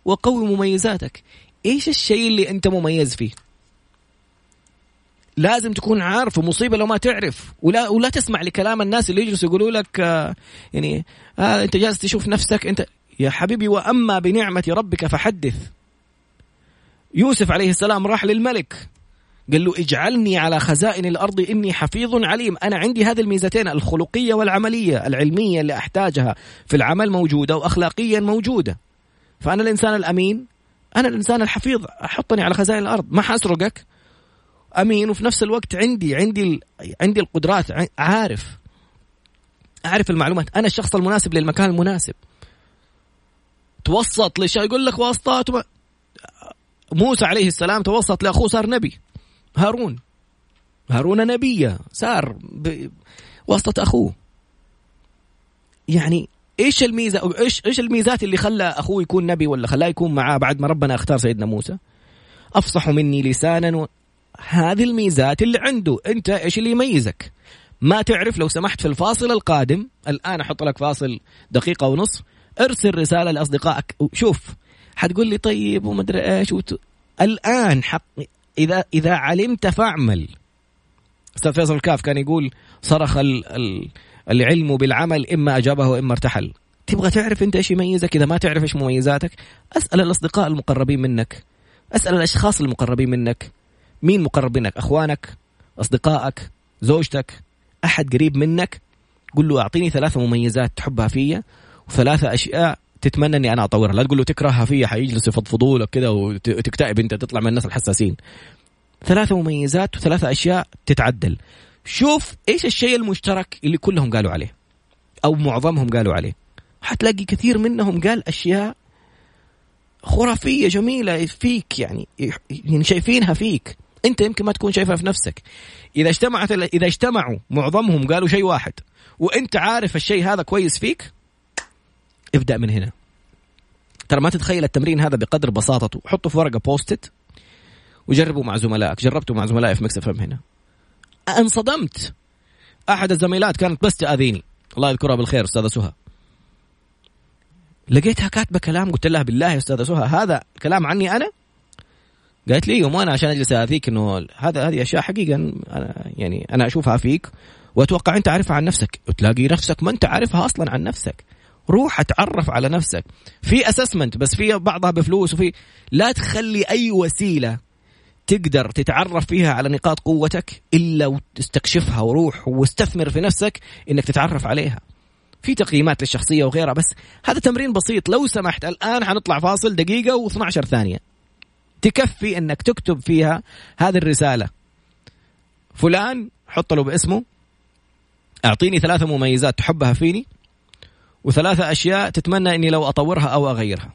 وقوي مميزاتك. إيش الشيء اللي أنت مميز فيه؟ لازم تكون عارف ومصيبة لو ما تعرف. ولا ولا تسمع لكلام الناس اللي يجلسوا يقولوا لك آه يعني آه أنت جالس تشوف نفسك أنت يا حبيبي وأما بنعمة ربك فحدث. يوسف عليه السلام راح للملك. قال له اجعلني على خزائن الأرض إني حفيظ عليم. أنا عندي هذه الميزتين الخلقية والعملية العلمية اللي أحتاجها في العمل موجودة واخلاقيا موجودة. فأنا الإنسان الأمين أنا الإنسان الحفيظ. أحطني على خزائن الأرض. ما حأسرقك؟ أمين. وفي نفس الوقت عندي عندي عندي القدرات عارف. أعرف المعلومات. أنا الشخص المناسب للمكان المناسب. توسط ليش يقول لك واسطات وما... موسى عليه السلام توسط لأخوه صار نبي. هارون. هارون نبي صار بواسطه أخوه. يعني إيش الميزه إيش إيش الميزات اللي خلى أخوه يكون نبي ولا خلاه يكون معاه بعد ما ربنا اختار سيدنا موسى؟ أفصح مني لسانا و... هذه الميزات اللي عنده. أنت إيش اللي يميزك؟ ما تعرف لو سمحت في الفاصل القادم. الآن أحط لك فاصل دقيقة ونصف. ارسل رسالة لأصدقائك. شوف حتقول لي طيب ومدري إيش. وت... الآن حق إذا إذا علمت فاعمل. أستاذ فيصل الكاف كان يقول صرخ ال... ال... العلم بالعمل إما أجابه وإما ارتحل. تبغى تعرف أنت إيش يميزك؟ إذا ما تعرف إيش مميزاتك أسأل الأصدقاء المقربين منك. أسأل الأشخاص المقربين منك. مين مقرب منك؟ أخوانك أصدقائك زوجتك. أحد قريب منك؟ قل له أعطيني ثلاث مميزات تحبها فيا. وثلاثة أشياء تتمنى إني أنا أطورها. لا تقول له تكرهها فيا حيجلسوا يفضفضوا لك كذا وتكتئب أنت تطلع من الناس الحساسين. ثلاثة مميزات وثلاثة أشياء تتعدل. شوف إيش الشيء المشترك اللي كلهم قالوا عليه أو معظمهم قالوا عليه. حتلاقي كثير منهم قال أشياء خرافية جميلة فيك يعني يعني شايفينها فيك. أنت يمكن ما تكون شايفها في نفسك. إذا اجتمعت إذا اجتمعوا معظمهم قالوا شيء واحد وأنت عارف الشيء هذا كويس فيك ابدأ من هنا. ترى ما تتخيل التمرين هذا بقدر بساطته حطه في ورقة بوستت وجربوا مع زملائك. جربته مع زملائي في مكسف هنا. انصدمت. أحد الزميلات كانت بس تأذيني. الله يذكرها بالخير أستاذة سهى. لقيتها كاتبة كلام قلت لها بالله يا أستاذة سهى هذا كلام عني أنا؟ قالت لي يوم أنا عشان أجلس اذيك إنه هذا هذه أشياء حقيقة أنا يعني أنا أشوفها فيك وأتوقع أنت عارفها عن نفسك. وتلاقي نفسك ما أنت عارفها أصلا عن نفسك. روح اتعرف على نفسك. في اسسمنت بس في بعضها بفلوس وفي لا تخلي أي وسيلة تقدر تتعرف فيها على نقاط قوتك إلا وتستكشفها وروح واستثمر في نفسك إنك تتعرف عليها. في تقييمات للشخصية وغيرها بس هذا تمرين بسيط. لو سمحت الآن حنطلع فاصل دقيقة و12 ثانية. تكفي إنك تكتب فيها هذه الرسالة. فلان حط له باسمه. أعطيني ثلاثة مميزات تحبها فيني. وثلاثة أشياء تتمنى إني لو أطورها أو أغيرها.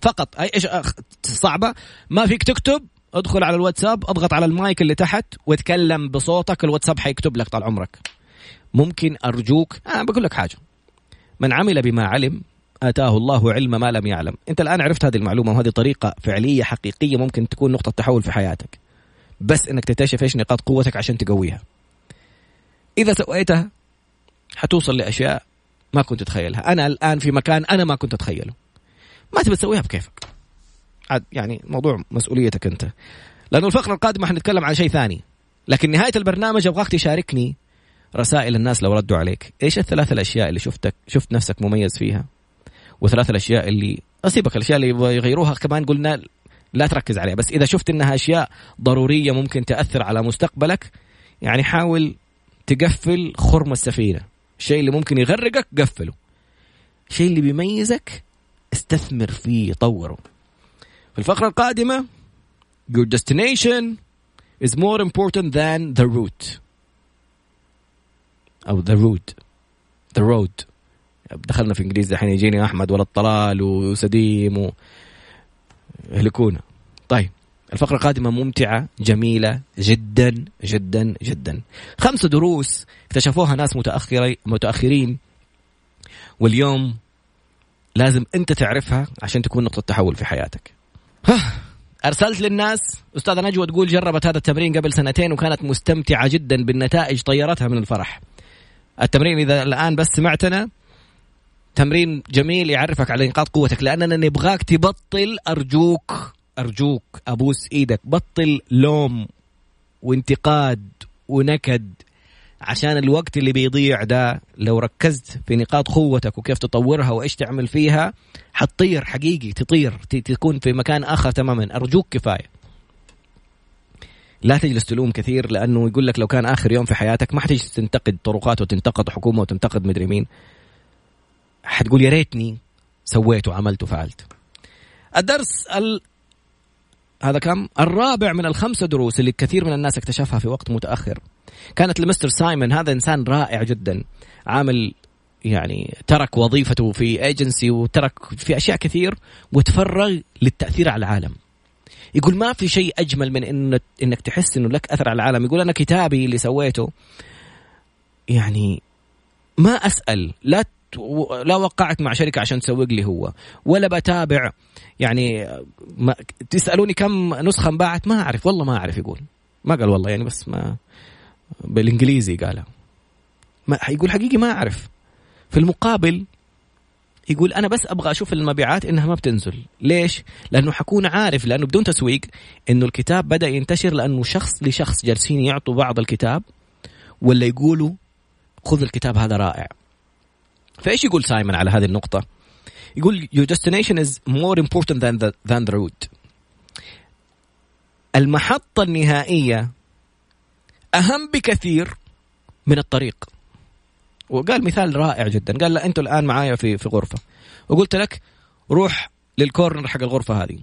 فقط. أي إيش صعبة. ما فيك تكتب ادخل على الواتساب اضغط على المايك اللي تحت واتكلم بصوتك الواتساب حيكتب لك طال عمرك. ممكن أرجوك أنا آه بقول لك حاجة. من عمل بما علم آتاه الله علم ما لم يعلم. أنت الآن عرفت هذه المعلومة وهذه طريقة فعلية حقيقية ممكن تكون نقطة تحول في حياتك. بس إنك تكتشف إيش نقاط قوتك عشان تقويها. إذا سويتها حتوصل لأشياء ما كنت تتخيلها أنا الآن في مكان أنا ما كنت أتخيله. ما تبي تسويها بكيفك. يعني موضوع مسؤوليتك أنت. لأنه الفقرة القادمة حنتكلم عن شيء ثاني. لكن نهاية البرنامج أبغاك تشاركني رسائل الناس لو ردوا عليك. إيش الثلاث الأشياء اللي شفتك شفت نفسك مميز فيها؟ وثلاث الأشياء اللي اسيبك الأشياء اللي يغيروها كمان قلنا لا تركز عليها. بس إذا شفت إنها أشياء ضرورية ممكن تأثر على مستقبلك يعني حاول تقفل خرم السفينة. الشيء اللي ممكن يغرقك قفله. الشيء اللي بيميزك استثمر فيه طوره. في الفقرة القادمة your destination is more important than the route. أو the route. the road. دخلنا في إنجليزي الحين يجيني أحمد ولا الطلال وسديم و يهلكونا الفقرة القادمة ممتعة جميلة جدا جدا جدا. خمسة دروس اكتشفوها ناس متأخرين. واليوم لازم أنت تعرفها عشان تكون نقطة تحول في حياتك. أرسلت للناس أستاذة نجوى تقول جربت هذا التمرين قبل سنتين وكانت مستمتعة جدا بالنتائج طيرتها من الفرح. التمرين إذا الآن بس سمعتنا تمرين جميل يعرفك على نقاط قوتك لأننا نبغاك تبطل أرجوك. أرجوك أبوس إيدك بطل لوم وانتقاد ونكد. عشان الوقت اللي بيضيع ده لو ركزت في نقاط قوتك وكيف تطورها وإيش تعمل فيها حتطير حقيقي تطير تكون في مكان آخر تماما. أرجوك كفاية. لا تجلس تلوم كثير لأنه يقول لك لو كان آخر يوم في حياتك ما حتجلس تنتقد طرقات وتنتقد حكومة وتنتقد مدري مين. حتقول يا ريتني سويت وعملت وفعلت. الدرس ال... هذا كم؟ الرابع من الخمسة دروس اللي كثير من الناس اكتشفها في وقت متأخر. كانت لمستر سايمون هذا إنسان رائع جدا. عامل يعني ترك وظيفته في ايجنسي وترك في أشياء كثير وتفرغ للتأثير على العالم. يقول ما في شيء أجمل من انك إنك تحس إنه لك أثر على العالم. يقول أنا كتابي اللي سويته يعني ما أسأل لا لا وقعت مع شركه عشان تسوق لي هو. ولا بتابع. يعني ما تسألوني كم نسخة انباعت؟ ما أعرف. والله ما أعرف يقول. ما قال والله يعني بس ما بالإنجليزي قالها ما يقول حقيقي ما أعرف. في المقابل يقول أنا بس أبغى أشوف المبيعات إنها ما بتنزل. ليش؟ لأنه حكون عارف لأنه بدون تسويق إنه الكتاب بدأ ينتشر لأنه شخص لشخص جالسين يعطوا بعض الكتاب ولا يقولوا خذ الكتاب هذا رائع. فإيش يقول سايمون على هذه النقطة؟ يقول your destination is more important than the, than the route. المحطة النهائية أهم بكثير من الطريق. وقال مثال رائع جدا. قال لا أنتوا الآن معايا في في غرفة. وقلت لك روح للكورنر حق الغرفة هذه.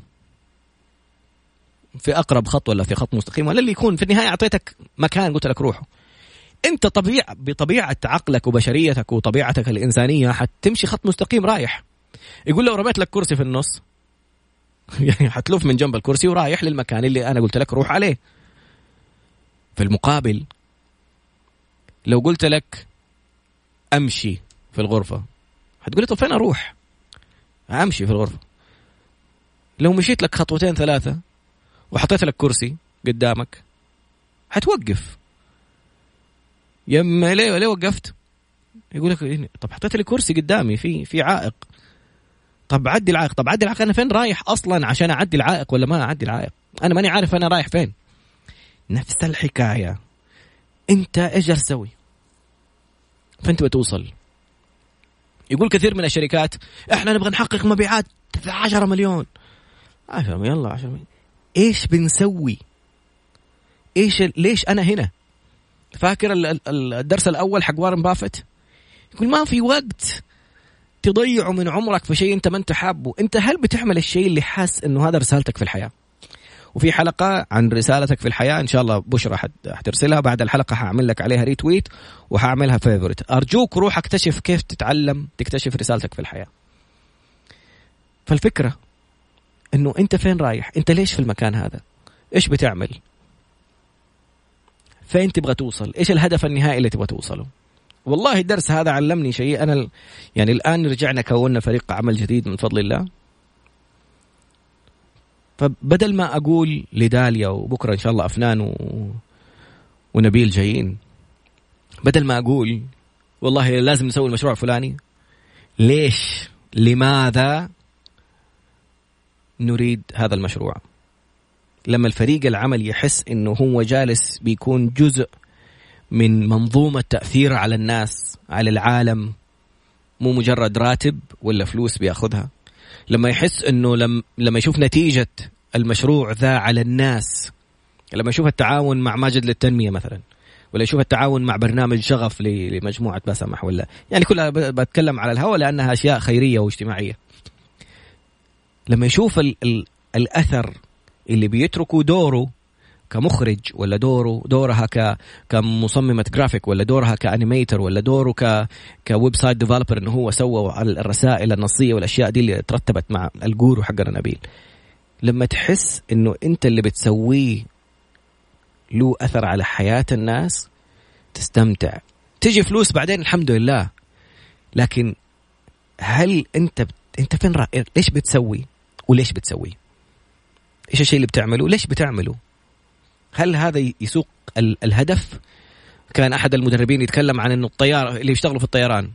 في أقرب خط ولا في خط مستقيم ولا اللي يكون في النهاية أعطيتك مكان قلت لك روحوا انت طبيع بطبيعة عقلك وبشريتك وطبيعتك الإنسانية حتمشي خط مستقيم رايح. يقول لو رميت لك كرسي في النص يعني حتلف من جنب الكرسي ورايح للمكان اللي أنا قلت لك روح عليه. في المقابل لو قلت لك أمشي في الغرفة حتقولي طب فين أروح؟ أمشي في الغرفة. لو مشيت لك خطوتين ثلاثة وحطيت لك كرسي قدامك حتوقف. يما ليه ليه وقفت؟ يقول لك طب حطيت لي كرسي قدامي في في عائق. طب عدي العائق. طب عدي العائق أنا فين رايح أصلا عشان أعدي العائق ولا ما أعدي العائق؟ أنا ماني عارف أنا رايح فين. نفس الحكاية. أنت إيش تسوي؟ فأنت بتوصل. يقول كثير من الشركات إحنا نبغى نحقق مبيعات 10 مليون. 10 مليون يلا 10 مليون. إيش بنسوي؟ إيش ليش أنا هنا؟ فاكر الدرس الأول حق وارن بافت؟ يقول ما في وقت تضيعه من عمرك في شيء انت ما انت حابه، انت هل بتعمل الشيء اللي حاس إنه هذا رسالتك في الحياة؟ وفي حلقة عن رسالتك في الحياة إن شاء الله بشرى حترسلها. بعد الحلقة حأعمل لك عليها retweet وحأعملها favorite أرجوك روح اكتشف كيف تتعلم تكتشف رسالتك في الحياة. فالفكرة إنه أنت فين رايح؟ أنت ليش في المكان هذا؟ إيش بتعمل؟ فين تبغى توصل؟ إيش الهدف النهائي اللي تبغى توصله؟ والله الدرس هذا علمني شيء. أنا يعني الآن رجعنا كونا فريق عمل جديد من فضل الله. فبدل ما أقول لداليا وبكرة إن شاء الله أفنان و... ونبيل جايين بدل ما أقول والله لازم نسوي المشروع الفلاني ليش؟ لماذا نريد هذا المشروع؟ لما الفريق العمل يحس إنه هو جالس بيكون جزء من منظومة تأثير على الناس على العالم مو مجرد راتب ولا فلوس بياخذها. لما يحس إنه لم لما يشوف نتيجة المشروع ذا على الناس لما يشوف التعاون مع ماجد للتنمية مثلا ولا يشوف التعاون مع برنامج شغف لمجموعة بسمح ولا يعني كلها بتكلم على الهواء لأنها أشياء خيرية واجتماعية. لما يشوف ال ال الأثر اللي بيتركوا دوره كمخرج ولا دوره دورها ك كمصممة جرافيك ولا دورها ك animator ولا دوره ك ك website developer إنه هو سوى الرسائل النصية والأشياء دي اللي ترتبت مع ال guru حقنا نبيل. لما تحس إنه أنت اللي بتسويه له أثر على حياة الناس تستمتع. تجي فلوس بعدين الحمد لله. لكن هل أنت بت... أنت فين رأ... ليش بتسوي؟ وليش بتسوي؟ إيش الشيء اللي بتعمله؟ ليش بتعمله؟ هل هذا يسوق ال... الهدف؟ كان أحد المدربين يتكلم عن إنه الطيار اللي يشتغلوا في الطيران.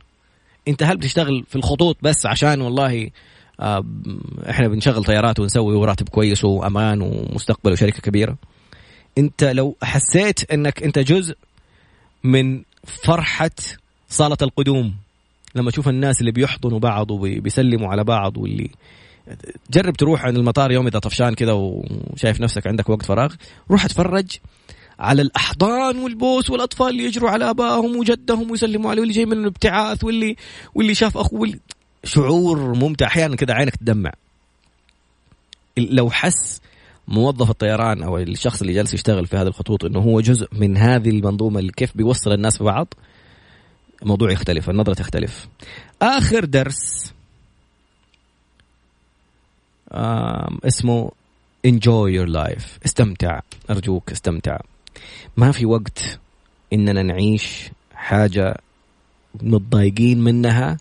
أنت هل بتشتغل في الخطوط بس عشان والله إحنا بنشغل طيارات ونسوي وراتب كويس وأمان ومستقبل وشركة كبيرة؟ أنت لو حسيت إنك أنت جزء من فرحة صالة القدوم لما تشوف الناس اللي بيحضنوا بعض وبيسلموا على بعض واللي جرب تروح عند المطار يوم إذا طفشان كذا وشايف نفسك عندك وقت فراغ روح اتفرج على الأحضان والبوس والأطفال اللي يجروا على آبائهم وجدهم ويسلموا عليه واللي جاي من الابتعاث واللي واللي شاف اخوه واللي شعور ممتع. أحيانا كذا عينك تدمع. لو حس موظف الطيران أو الشخص اللي جالس يشتغل في هذه الخطوط إنه هو جزء من هذه المنظومة اللي كيف بيوصل الناس ببعض؟ الموضوع يختلف النظرة تختلف. آخر درس. اسمه enjoy your life. استمتع. أرجوك استمتع. ما في وقت إننا نعيش حاجة متضايقين منها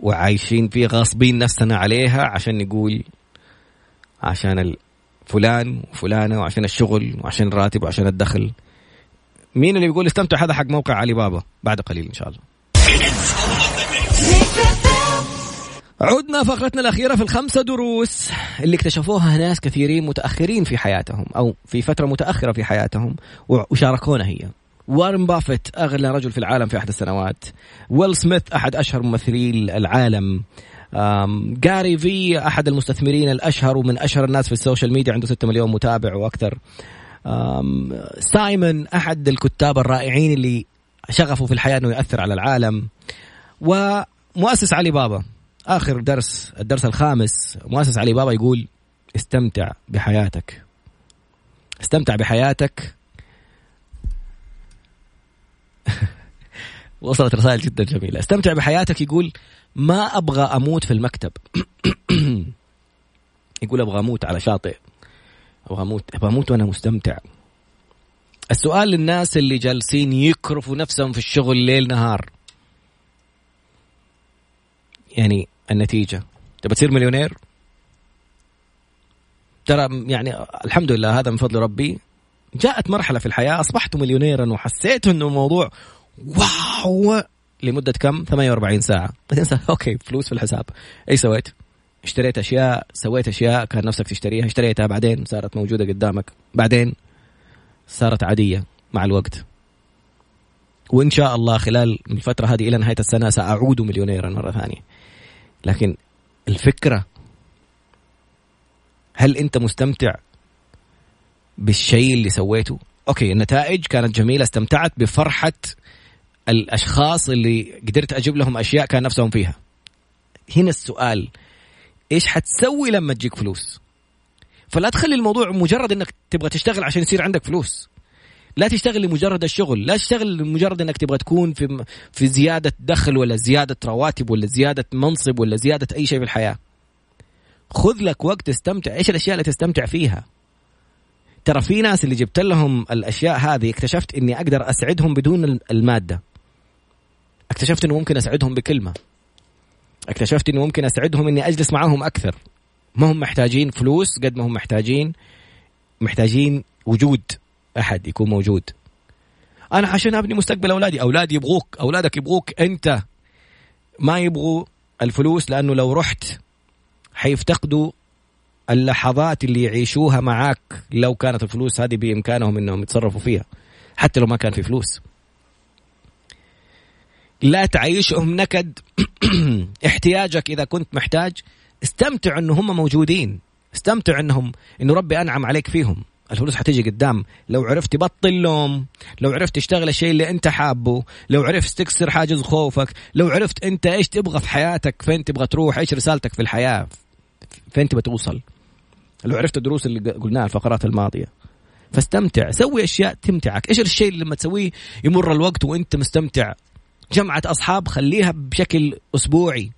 وعايشين فيه غاصبين نفسنا عليها عشان نقول عشان فلان وفلانة وعشان الشغل وعشان الراتب وعشان الدخل. مين اللي بيقول استمتع؟ هذا حق موقع علي بابا. بعد قليل إن شاء الله. عدنا فقرتنا الأخيرة في الخمسة دروس اللي اكتشفوها ناس كثيرين متأخرين في حياتهم أو في فترة متأخرة في حياتهم وشاركونا هي. وارن بافيت أغنى رجل في العالم في أحد السنوات. ويل سميث أحد أشهر ممثلي العالم. جاري في أحد المستثمرين الأشهر ومن أشهر الناس في ال social media عنده 6 مليون متابع وأكثر. سايمون أحد الكتاب الرائعين اللي شغفه في الحياة أنه يأثر على العالم. ومؤسس علي بابا. آخر درس الدرس الخامس مؤسس علي بابا يقول استمتع بحياتك. استمتع بحياتك. وصلت رسائل جدا جميلة. استمتع بحياتك يقول ما أبغى أموت في المكتب. يقول أبغى أموت على شاطئ. أبغى أموت أبغى أموت وأنا مستمتع. السؤال للناس اللي جالسين يكرفوا نفسهم في الشغل ليل نهار. يعني النتيجة. تبى تصير مليونير؟ ترى يعني الحمد لله هذا من فضل ربي. جاءت مرحلة في الحياة أصبحت مليونيرا وحسيت أنه الموضوع wow لمدة كم؟ 48 ساعة. بعدين okay فلوس في الحساب. إيش سويت؟ اشتريت أشياء سويت أشياء كان نفسك تشتريها اشتريتها بعدين صارت موجودة قدامك. بعدين صارت عادية مع الوقت. وإن شاء الله خلال الفترة هذه إلى نهاية السنة سأعود مليونيرا مرة ثانية. لكن الفكرة هل أنت مستمتع بالشيء اللي سويته؟ أوكي النتائج كانت جميلة استمتعت بفرحة الأشخاص اللي قدرت أجيب لهم أشياء كان نفسهم فيها. هنا السؤال إيش حتسوي لما تجيك فلوس؟ فلا تخلي الموضوع مجرد إنك تبغى تشتغل عشان يصير عندك فلوس. لا تشتغل لمجرد الشغل لا تشتغل لمجرد إنك تبغى تكون في في زيادة دخل ولا زيادة رواتب ولا زيادة منصب ولا زيادة أي شيء في الحياة. خذ لك وقت تستمتع. إيش الأشياء اللي تستمتع فيها؟ ترى في ناس اللي جبت لهم الأشياء هذه اكتشفت إني أقدر أسعدهم بدون المادة. اكتشفت إنه ممكن أسعدهم بكلمة. اكتشفت إنه ممكن أسعدهم إني أجلس معاهم أكثر. ما هم محتاجين فلوس قد ما هم محتاجين محتاجين وجود. أحد يكون موجود. أنا عشان أبني مستقبل أولادي أولادي يبغوك أولادك يبغوك أنت ما يبغوا الفلوس لأنه لو رحت حيفتقدوا اللحظات اللي يعيشوها معاك لو كانت الفلوس هذه بإمكانهم إنهم يتصرفوا فيها حتى لو ما كان في فلوس. لا تعيشهم نكد. احتياجك إذا كنت محتاج استمتع إنه هم موجودين. استمتع إنهم إنه ربي أنعم عليك فيهم. الفلوس حتيجي قدام. لو عرفت تبطل لوم لو عرفت تشتغل الشيء اللي انت حابه لو عرفت تكسر حاجز خوفك لو عرفت انت إيش تبغى في حياتك فين تبغى تروح إيش رسالتك في الحياة فين تبغى توصل. لو عرفت الدروس اللي قلناها الفقرات الماضية. فاستمتع سوي أشياء تمتعك. إيش الشيء اللي لما تسويه يمر الوقت وأنت مستمتع؟ جمعة أصحاب خليها بشكل أسبوعي.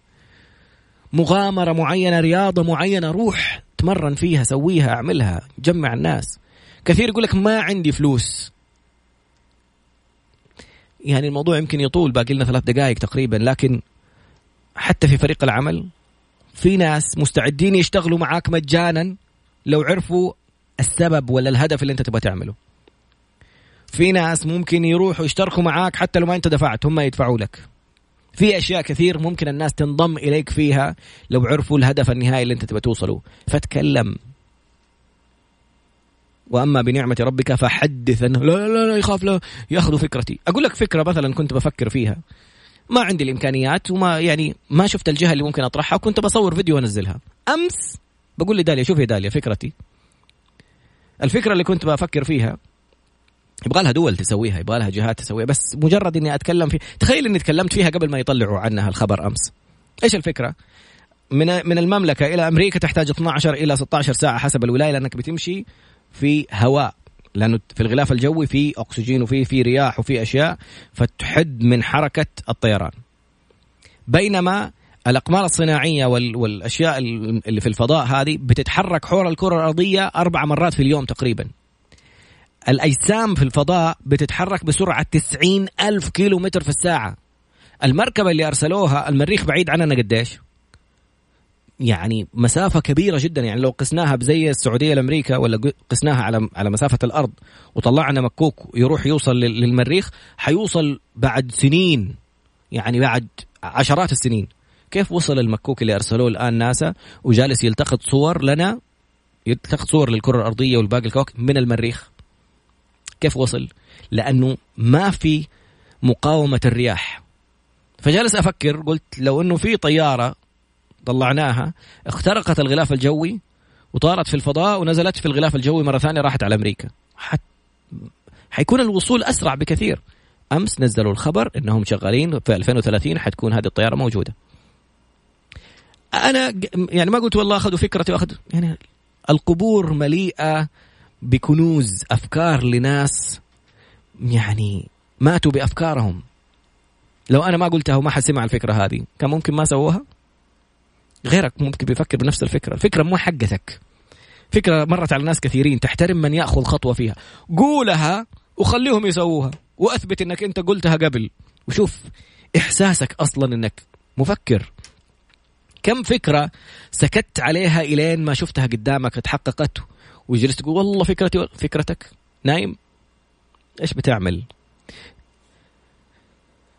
مغامرة معينة رياضة معينة روح. تمرن فيها سويها أعملها جمع الناس. كثير يقول لك ما عندي فلوس. يعني الموضوع يمكن يطول باقي لنا ثلاث دقائق تقريبا لكن حتى في فريق العمل في ناس مستعدين يشتغلوا معاك مجانا لو عرفوا السبب ولا الهدف اللي انت تبغى تعمله. في ناس ممكن يروحوا يشتركوا معاك حتى لو ما انت دفعت هم يدفعوا لك. في أشياء كثير ممكن الناس تنضم إليك فيها لو عرفوا الهدف النهائي اللي أنت تبغى توصله. فتكلم. وأما بنعمة ربك فحدث انه لا لا لا يخاف لا ياخذوا فكرتي. أقول لك فكرة مثلا كنت بفكر فيها. ما عندي الإمكانيات وما يعني ما شفت الجهة اللي ممكن أطرحها وكنت بصور فيديو وأنزلها. أمس بقول لي داليا شوفي داليا فكرتي. الفكرة اللي كنت بفكر فيها يبغى لها دول تسويها يبغى لها جهات تسويها بس مجرد إني أتكلم فيه تخيل إني تكلمت فيها قبل ما يطلعوا عنها الخبر أمس. إيش الفكرة؟ من من المملكة إلى أمريكا تحتاج 12 إلى 16 ساعة حسب الولاية لأنك بتمشي في هواء لأنه في الغلاف الجوي في أكسجين وفي في رياح وفي أشياء فتحد من حركة الطيران. بينما الأقمار الصناعية والأشياء اللي في الفضاء هذه بتتحرك حول الكرة الأرضية أربع مرات في اليوم تقريبا. الأجسام في الفضاء بتتحرك بسرعة 90 ألف كيلو متر في الساعة. المركبة اللي أرسلوها المريخ بعيد عننا قديش؟ يعني مسافة كبيرة جدا. يعني لو قسناها بزي السعودية لأمريكا ولا قسناها على على مسافة الأرض وطلعنا مكوك يروح يوصل للمريخ حيوصل بعد سنين. يعني بعد عشرات السنين. كيف وصل المكوك اللي أرسلوه الآن ناسا؟ وجالس يلتقط صور لنا؟ يلتقط صور للكرة الأرضية والباقي الكواكب من المريخ. كيف وصل؟ لأنه ما في مقاومة الرياح. فجالس أفكر قلت لو أنه في طيارة طلعناها اخترقت الغلاف الجوي وطارت في الفضاء ونزلت في الغلاف الجوي مرة ثانية راحت على أمريكا. حت... حيكون الوصول أسرع بكثير. أمس نزلوا الخبر إنهم شغالين في 2030 حتكون هذه الطيارة موجودة. أنا يعني ما قلت والله أخذوا فكرتي واخذ يعني القبور مليئة بكنوز أفكار لناس يعني ماتوا بأفكارهم. لو أنا ما قلتها وما حد سمع الفكرة هذه كان ممكن ما سووها؟ غيرك ممكن بيفكر بنفس الفكرة. الفكرة مو حقتك. فكرة مرت على ناس كثيرين تحترم من يأخذ خطوة فيها. قولها وخليهم يسووها وأثبت إنك أنت قلتها قبل. وشوف إحساسك أصلا إنك مفكر. كم فكرة سكت عليها إلين ما شفتها قدامك تحققت وجلست تقول والله فكرتي فكرتك. نايم. إيش بتعمل؟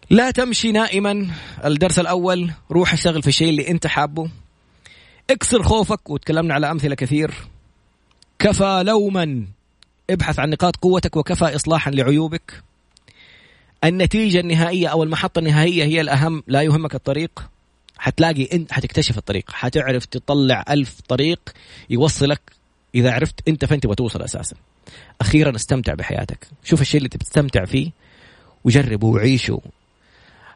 لا تمشي نائما. الدرس الأول روح اشتغل في الشيء اللي أنت حابه. اكسر خوفك وتكلمنا على أمثلة كثير. كفى لوما. ابحث عن نقاط قوتك وكفى اصلاحا لعيوبك. النتيجة النهائية أو المحطة النهائية هي الأهم. لا يهمك الطريق. حتلاقي انت حتكتشف الطريق. حتعرف تطلع ألف طريق يوصلك إذا عرفت أنت فين تبغى توصل أساسا. أخيرا استمتع بحياتك. شوف الشيء اللي تستمتع فيه وجربه وعيشه.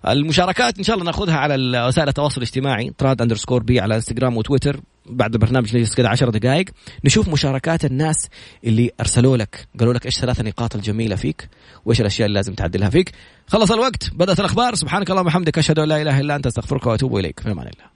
المشاركات إن شاء الله نأخذها على وسائل التواصل الاجتماعي تراد underscore B على انستغرام وتويتر. بعد البرنامج نجلس كذا 10 دقائق. نشوف مشاركات الناس اللي أرسلوا لك قالوا لك إيش ثلاث نقاط الجميلة فيك؟ وإيش الأشياء اللي لازم تعدلها فيك؟ خلص الوقت بدأت الأخبار. سبحانك اللهم وبحمدك أشهد أن لا إله إلا أنت أستغفرك وأتوب إليك. في أمان الله.